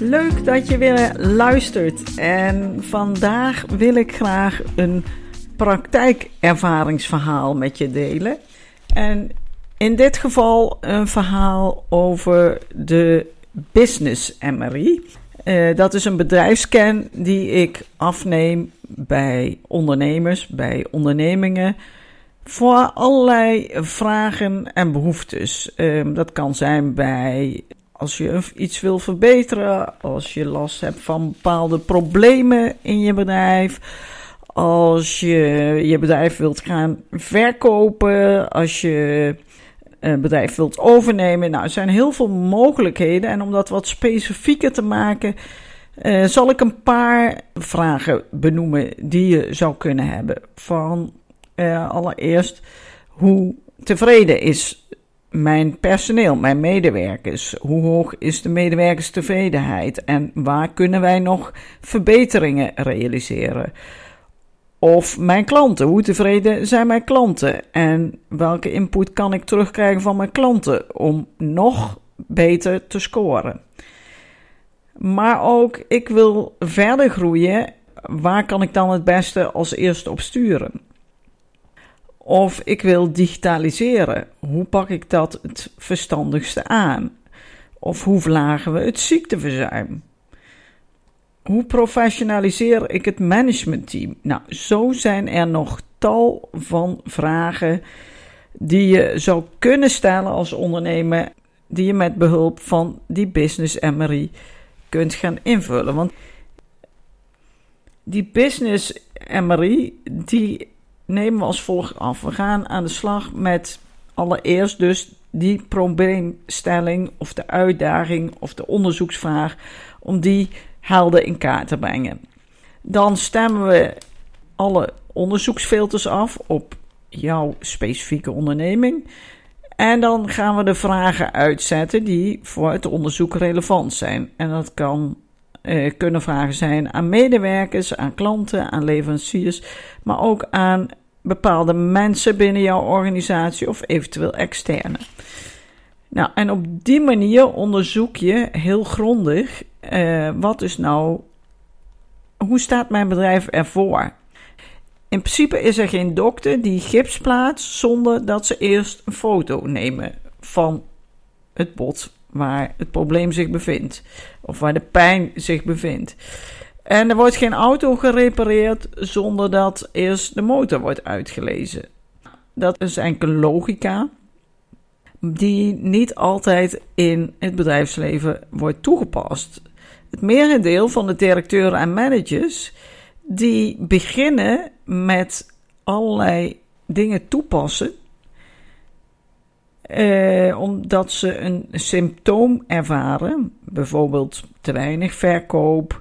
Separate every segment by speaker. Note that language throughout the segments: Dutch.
Speaker 1: Leuk dat je weer luistert. En vandaag wil ik graag een praktijkervaringsverhaal met je delen. En in dit geval een verhaal over de Business MRI. Uh, dat is een bedrijfscan die ik afneem bij ondernemers, bij ondernemingen. Voor allerlei vragen en behoeftes. Uh, dat kan zijn bij als je iets wil verbeteren, als je last hebt van bepaalde problemen in je bedrijf, als je je bedrijf wilt gaan verkopen, als je een bedrijf wilt overnemen. Nou, er zijn heel veel mogelijkheden en om dat wat specifieker te maken, uh, zal ik een paar vragen benoemen die je zou kunnen hebben. Van uh, allereerst, hoe tevreden is mijn personeel, mijn medewerkers. Hoe hoog is de medewerkerstevredenheid en waar kunnen wij nog verbeteringen realiseren? Of mijn klanten, hoe tevreden zijn mijn klanten en welke input kan ik terugkrijgen van mijn klanten om nog beter te scoren? Maar ook, ik wil verder groeien. Waar kan ik dan het beste als eerste op sturen? Of ik wil digitaliseren. Hoe pak ik dat het verstandigste aan? Of hoe verlagen we het ziekteverzuim? Hoe professionaliseer ik het managementteam? Nou, zo zijn er nog tal van vragen die je zou kunnen stellen als ondernemer, die je met behulp van die business MRI kunt gaan invullen. Want die business MRI, die nemen we als volgt af. We gaan aan de slag met allereerst dus die probleemstelling of de uitdaging of de onderzoeksvraag, om die helder in kaart te brengen. Dan stemmen we alle onderzoeksfilters af op jouw specifieke onderneming. En dan gaan we de vragen uitzetten die voor het onderzoek relevant zijn. En dat kan uh, kunnen vragen zijn aan medewerkers, aan klanten, aan leveranciers, maar ook aan bepaalde mensen binnen jouw organisatie of eventueel externe. Nou, en op die manier onderzoek je heel grondig uh, wat is nou, hoe staat mijn bedrijf ervoor? In principe is er geen dokter die gips plaatst zonder dat ze eerst een foto nemen van het bot waar het probleem zich bevindt. Of waar de pijn zich bevindt. En er wordt geen auto gerepareerd zonder dat eerst de motor wordt uitgelezen. Dat is enkele logica die niet altijd in het bedrijfsleven wordt toegepast. Het merendeel van de directeuren en managers die beginnen met allerlei dingen toepassen eh, omdat ze een symptoom ervaren, bijvoorbeeld te weinig verkoop,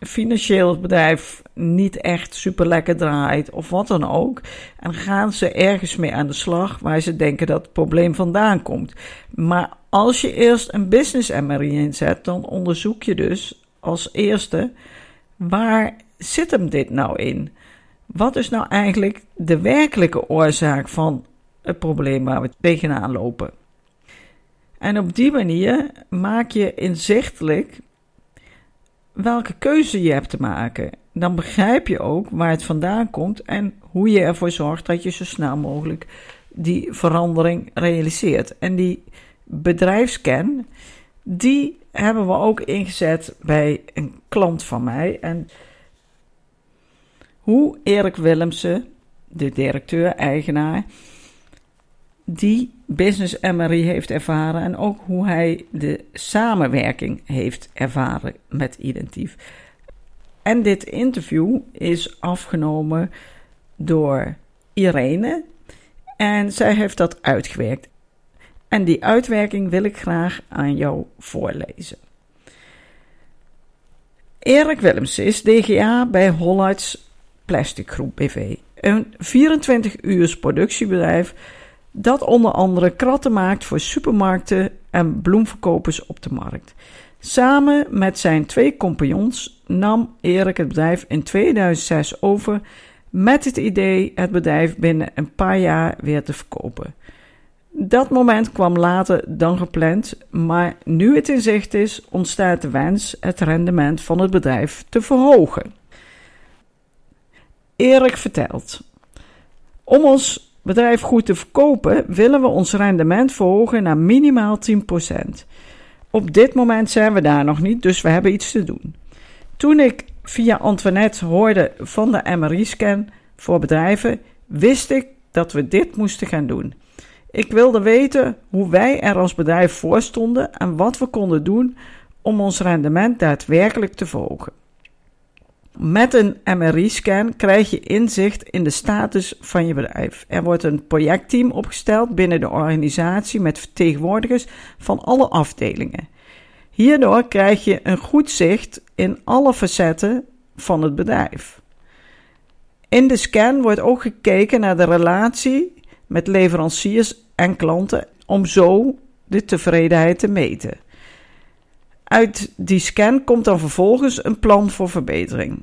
Speaker 1: financieel bedrijf niet echt super lekker draait of wat dan ook. En gaan ze ergens mee aan de slag waar ze denken dat het probleem vandaan komt. Maar als je eerst een business MRI inzet, dan onderzoek je dus als eerste waar zit hem dit nou in? Wat is nou eigenlijk de werkelijke oorzaak van het probleem waar we tegenaan lopen. En op die manier maak je inzichtelijk welke keuze je hebt te maken. Dan begrijp je ook waar het vandaan komt en hoe je ervoor zorgt dat je zo snel mogelijk die verandering realiseert. En die bedrijfscan, die hebben we ook ingezet bij een klant van mij. En hoe Erik Willemsen, de directeur-eigenaar, die Business MRI heeft ervaren en ook hoe hij de samenwerking heeft ervaren met Identief. En dit interview is afgenomen door Irene en zij heeft dat uitgewerkt. En die uitwerking wil ik graag aan jou voorlezen. Erik Willems is DGA bij Hollards Plastic Groep BV. Een 24-uurs productiebedrijf dat onder andere kratten maakt voor supermarkten en bloemverkopers op de markt. Samen met zijn twee compagnons nam Erik het bedrijf in 2006 over met het idee het bedrijf binnen een paar jaar weer te verkopen. Dat moment kwam later dan gepland, maar nu het in zicht is, ontstaat de wens het rendement van het bedrijf te verhogen. Erik vertelt: Om ons bedrijf goed te verkopen, willen we ons rendement verhogen naar minimaal 10%. Op dit moment zijn we daar nog niet, dus we hebben iets te doen. Toen ik via Antoinette hoorde van de MRI-scan voor bedrijven, wist ik dat we dit moesten gaan doen. Ik wilde weten hoe wij er als bedrijf voor stonden en wat we konden doen om ons rendement daadwerkelijk te verhogen. Met een MRI-scan krijg je inzicht in de status van je bedrijf. Er wordt een projectteam opgesteld binnen de organisatie met vertegenwoordigers van alle afdelingen. Hierdoor krijg je een goed zicht in alle facetten van het bedrijf. In de scan wordt ook gekeken naar de relatie met leveranciers en klanten om zo de tevredenheid te meten. Uit die scan komt dan vervolgens een plan voor verbetering.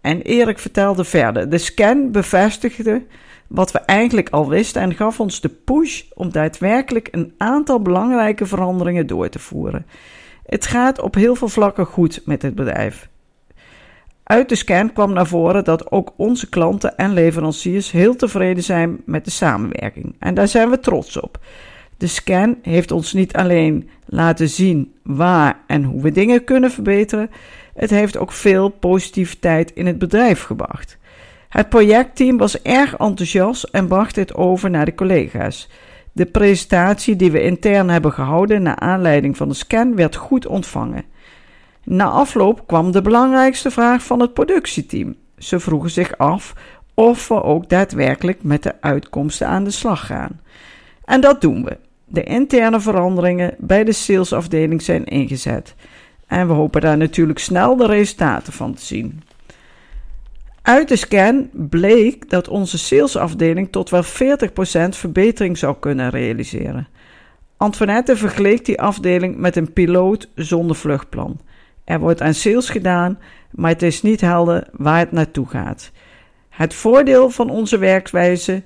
Speaker 1: En Erik vertelde verder: de scan bevestigde wat we eigenlijk al wisten en gaf ons de push om daadwerkelijk een aantal belangrijke veranderingen door te voeren. Het gaat op heel veel vlakken goed met het bedrijf. Uit de scan kwam naar voren dat ook onze klanten en leveranciers heel tevreden zijn met de samenwerking. En daar zijn we trots op. De scan heeft ons niet alleen laten zien waar en hoe we dingen kunnen verbeteren, het heeft ook veel positiviteit in het bedrijf gebracht. Het projectteam was erg enthousiast en bracht dit over naar de collega's. De presentatie die we intern hebben gehouden naar aanleiding van de scan werd goed ontvangen. Na afloop kwam de belangrijkste vraag van het productieteam. Ze vroegen zich af of we ook daadwerkelijk met de uitkomsten aan de slag gaan. En dat doen we. De interne veranderingen bij de salesafdeling zijn ingezet. En we hopen daar natuurlijk snel de resultaten van te zien. Uit de scan bleek dat onze salesafdeling tot wel 40% verbetering zou kunnen realiseren. Antoinette vergeleek die afdeling met een piloot zonder vluchtplan. Er wordt aan sales gedaan, maar het is niet helder waar het naartoe gaat. Het voordeel van onze werkwijze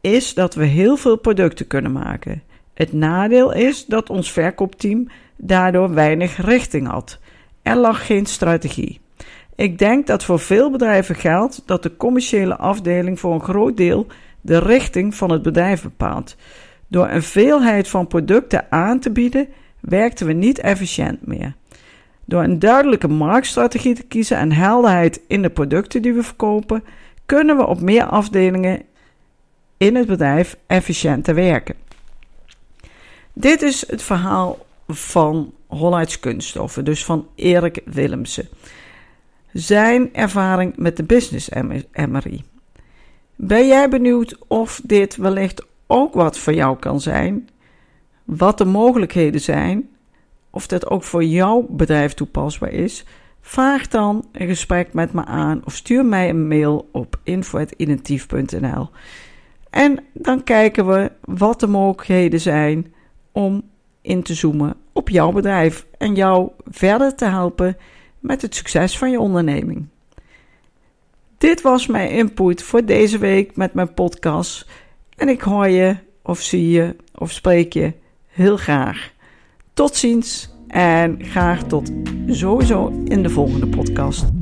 Speaker 1: is dat we heel veel producten kunnen maken. Het nadeel is dat ons verkoopteam daardoor weinig richting had. Er lag geen strategie. Ik denk dat voor veel bedrijven geldt dat de commerciële afdeling voor een groot deel de richting van het bedrijf bepaalt. Door een veelheid van producten aan te bieden, werkten we niet efficiënt meer. Door een duidelijke marktstrategie te kiezen en helderheid in de producten die we verkopen, kunnen we op meer afdelingen in het bedrijf efficiënter werken. Dit is het verhaal van Hollands Kunststoffen, dus van Erik Willemsen. Zijn ervaring met de business MRI. Ben jij benieuwd of dit wellicht ook wat voor jou kan zijn? Wat de mogelijkheden zijn? Of dat ook voor jouw bedrijf toepasbaar is? Vraag dan een gesprek met me aan of stuur mij een mail op info.identief.nl. En dan kijken we wat de mogelijkheden zijn om in te zoomen op jouw bedrijf en jou verder te helpen met het succes van je onderneming. Dit was mijn input voor deze week met mijn podcast. En ik hoor je, of zie je, of spreek je heel graag. Tot ziens en graag tot sowieso in de volgende podcast.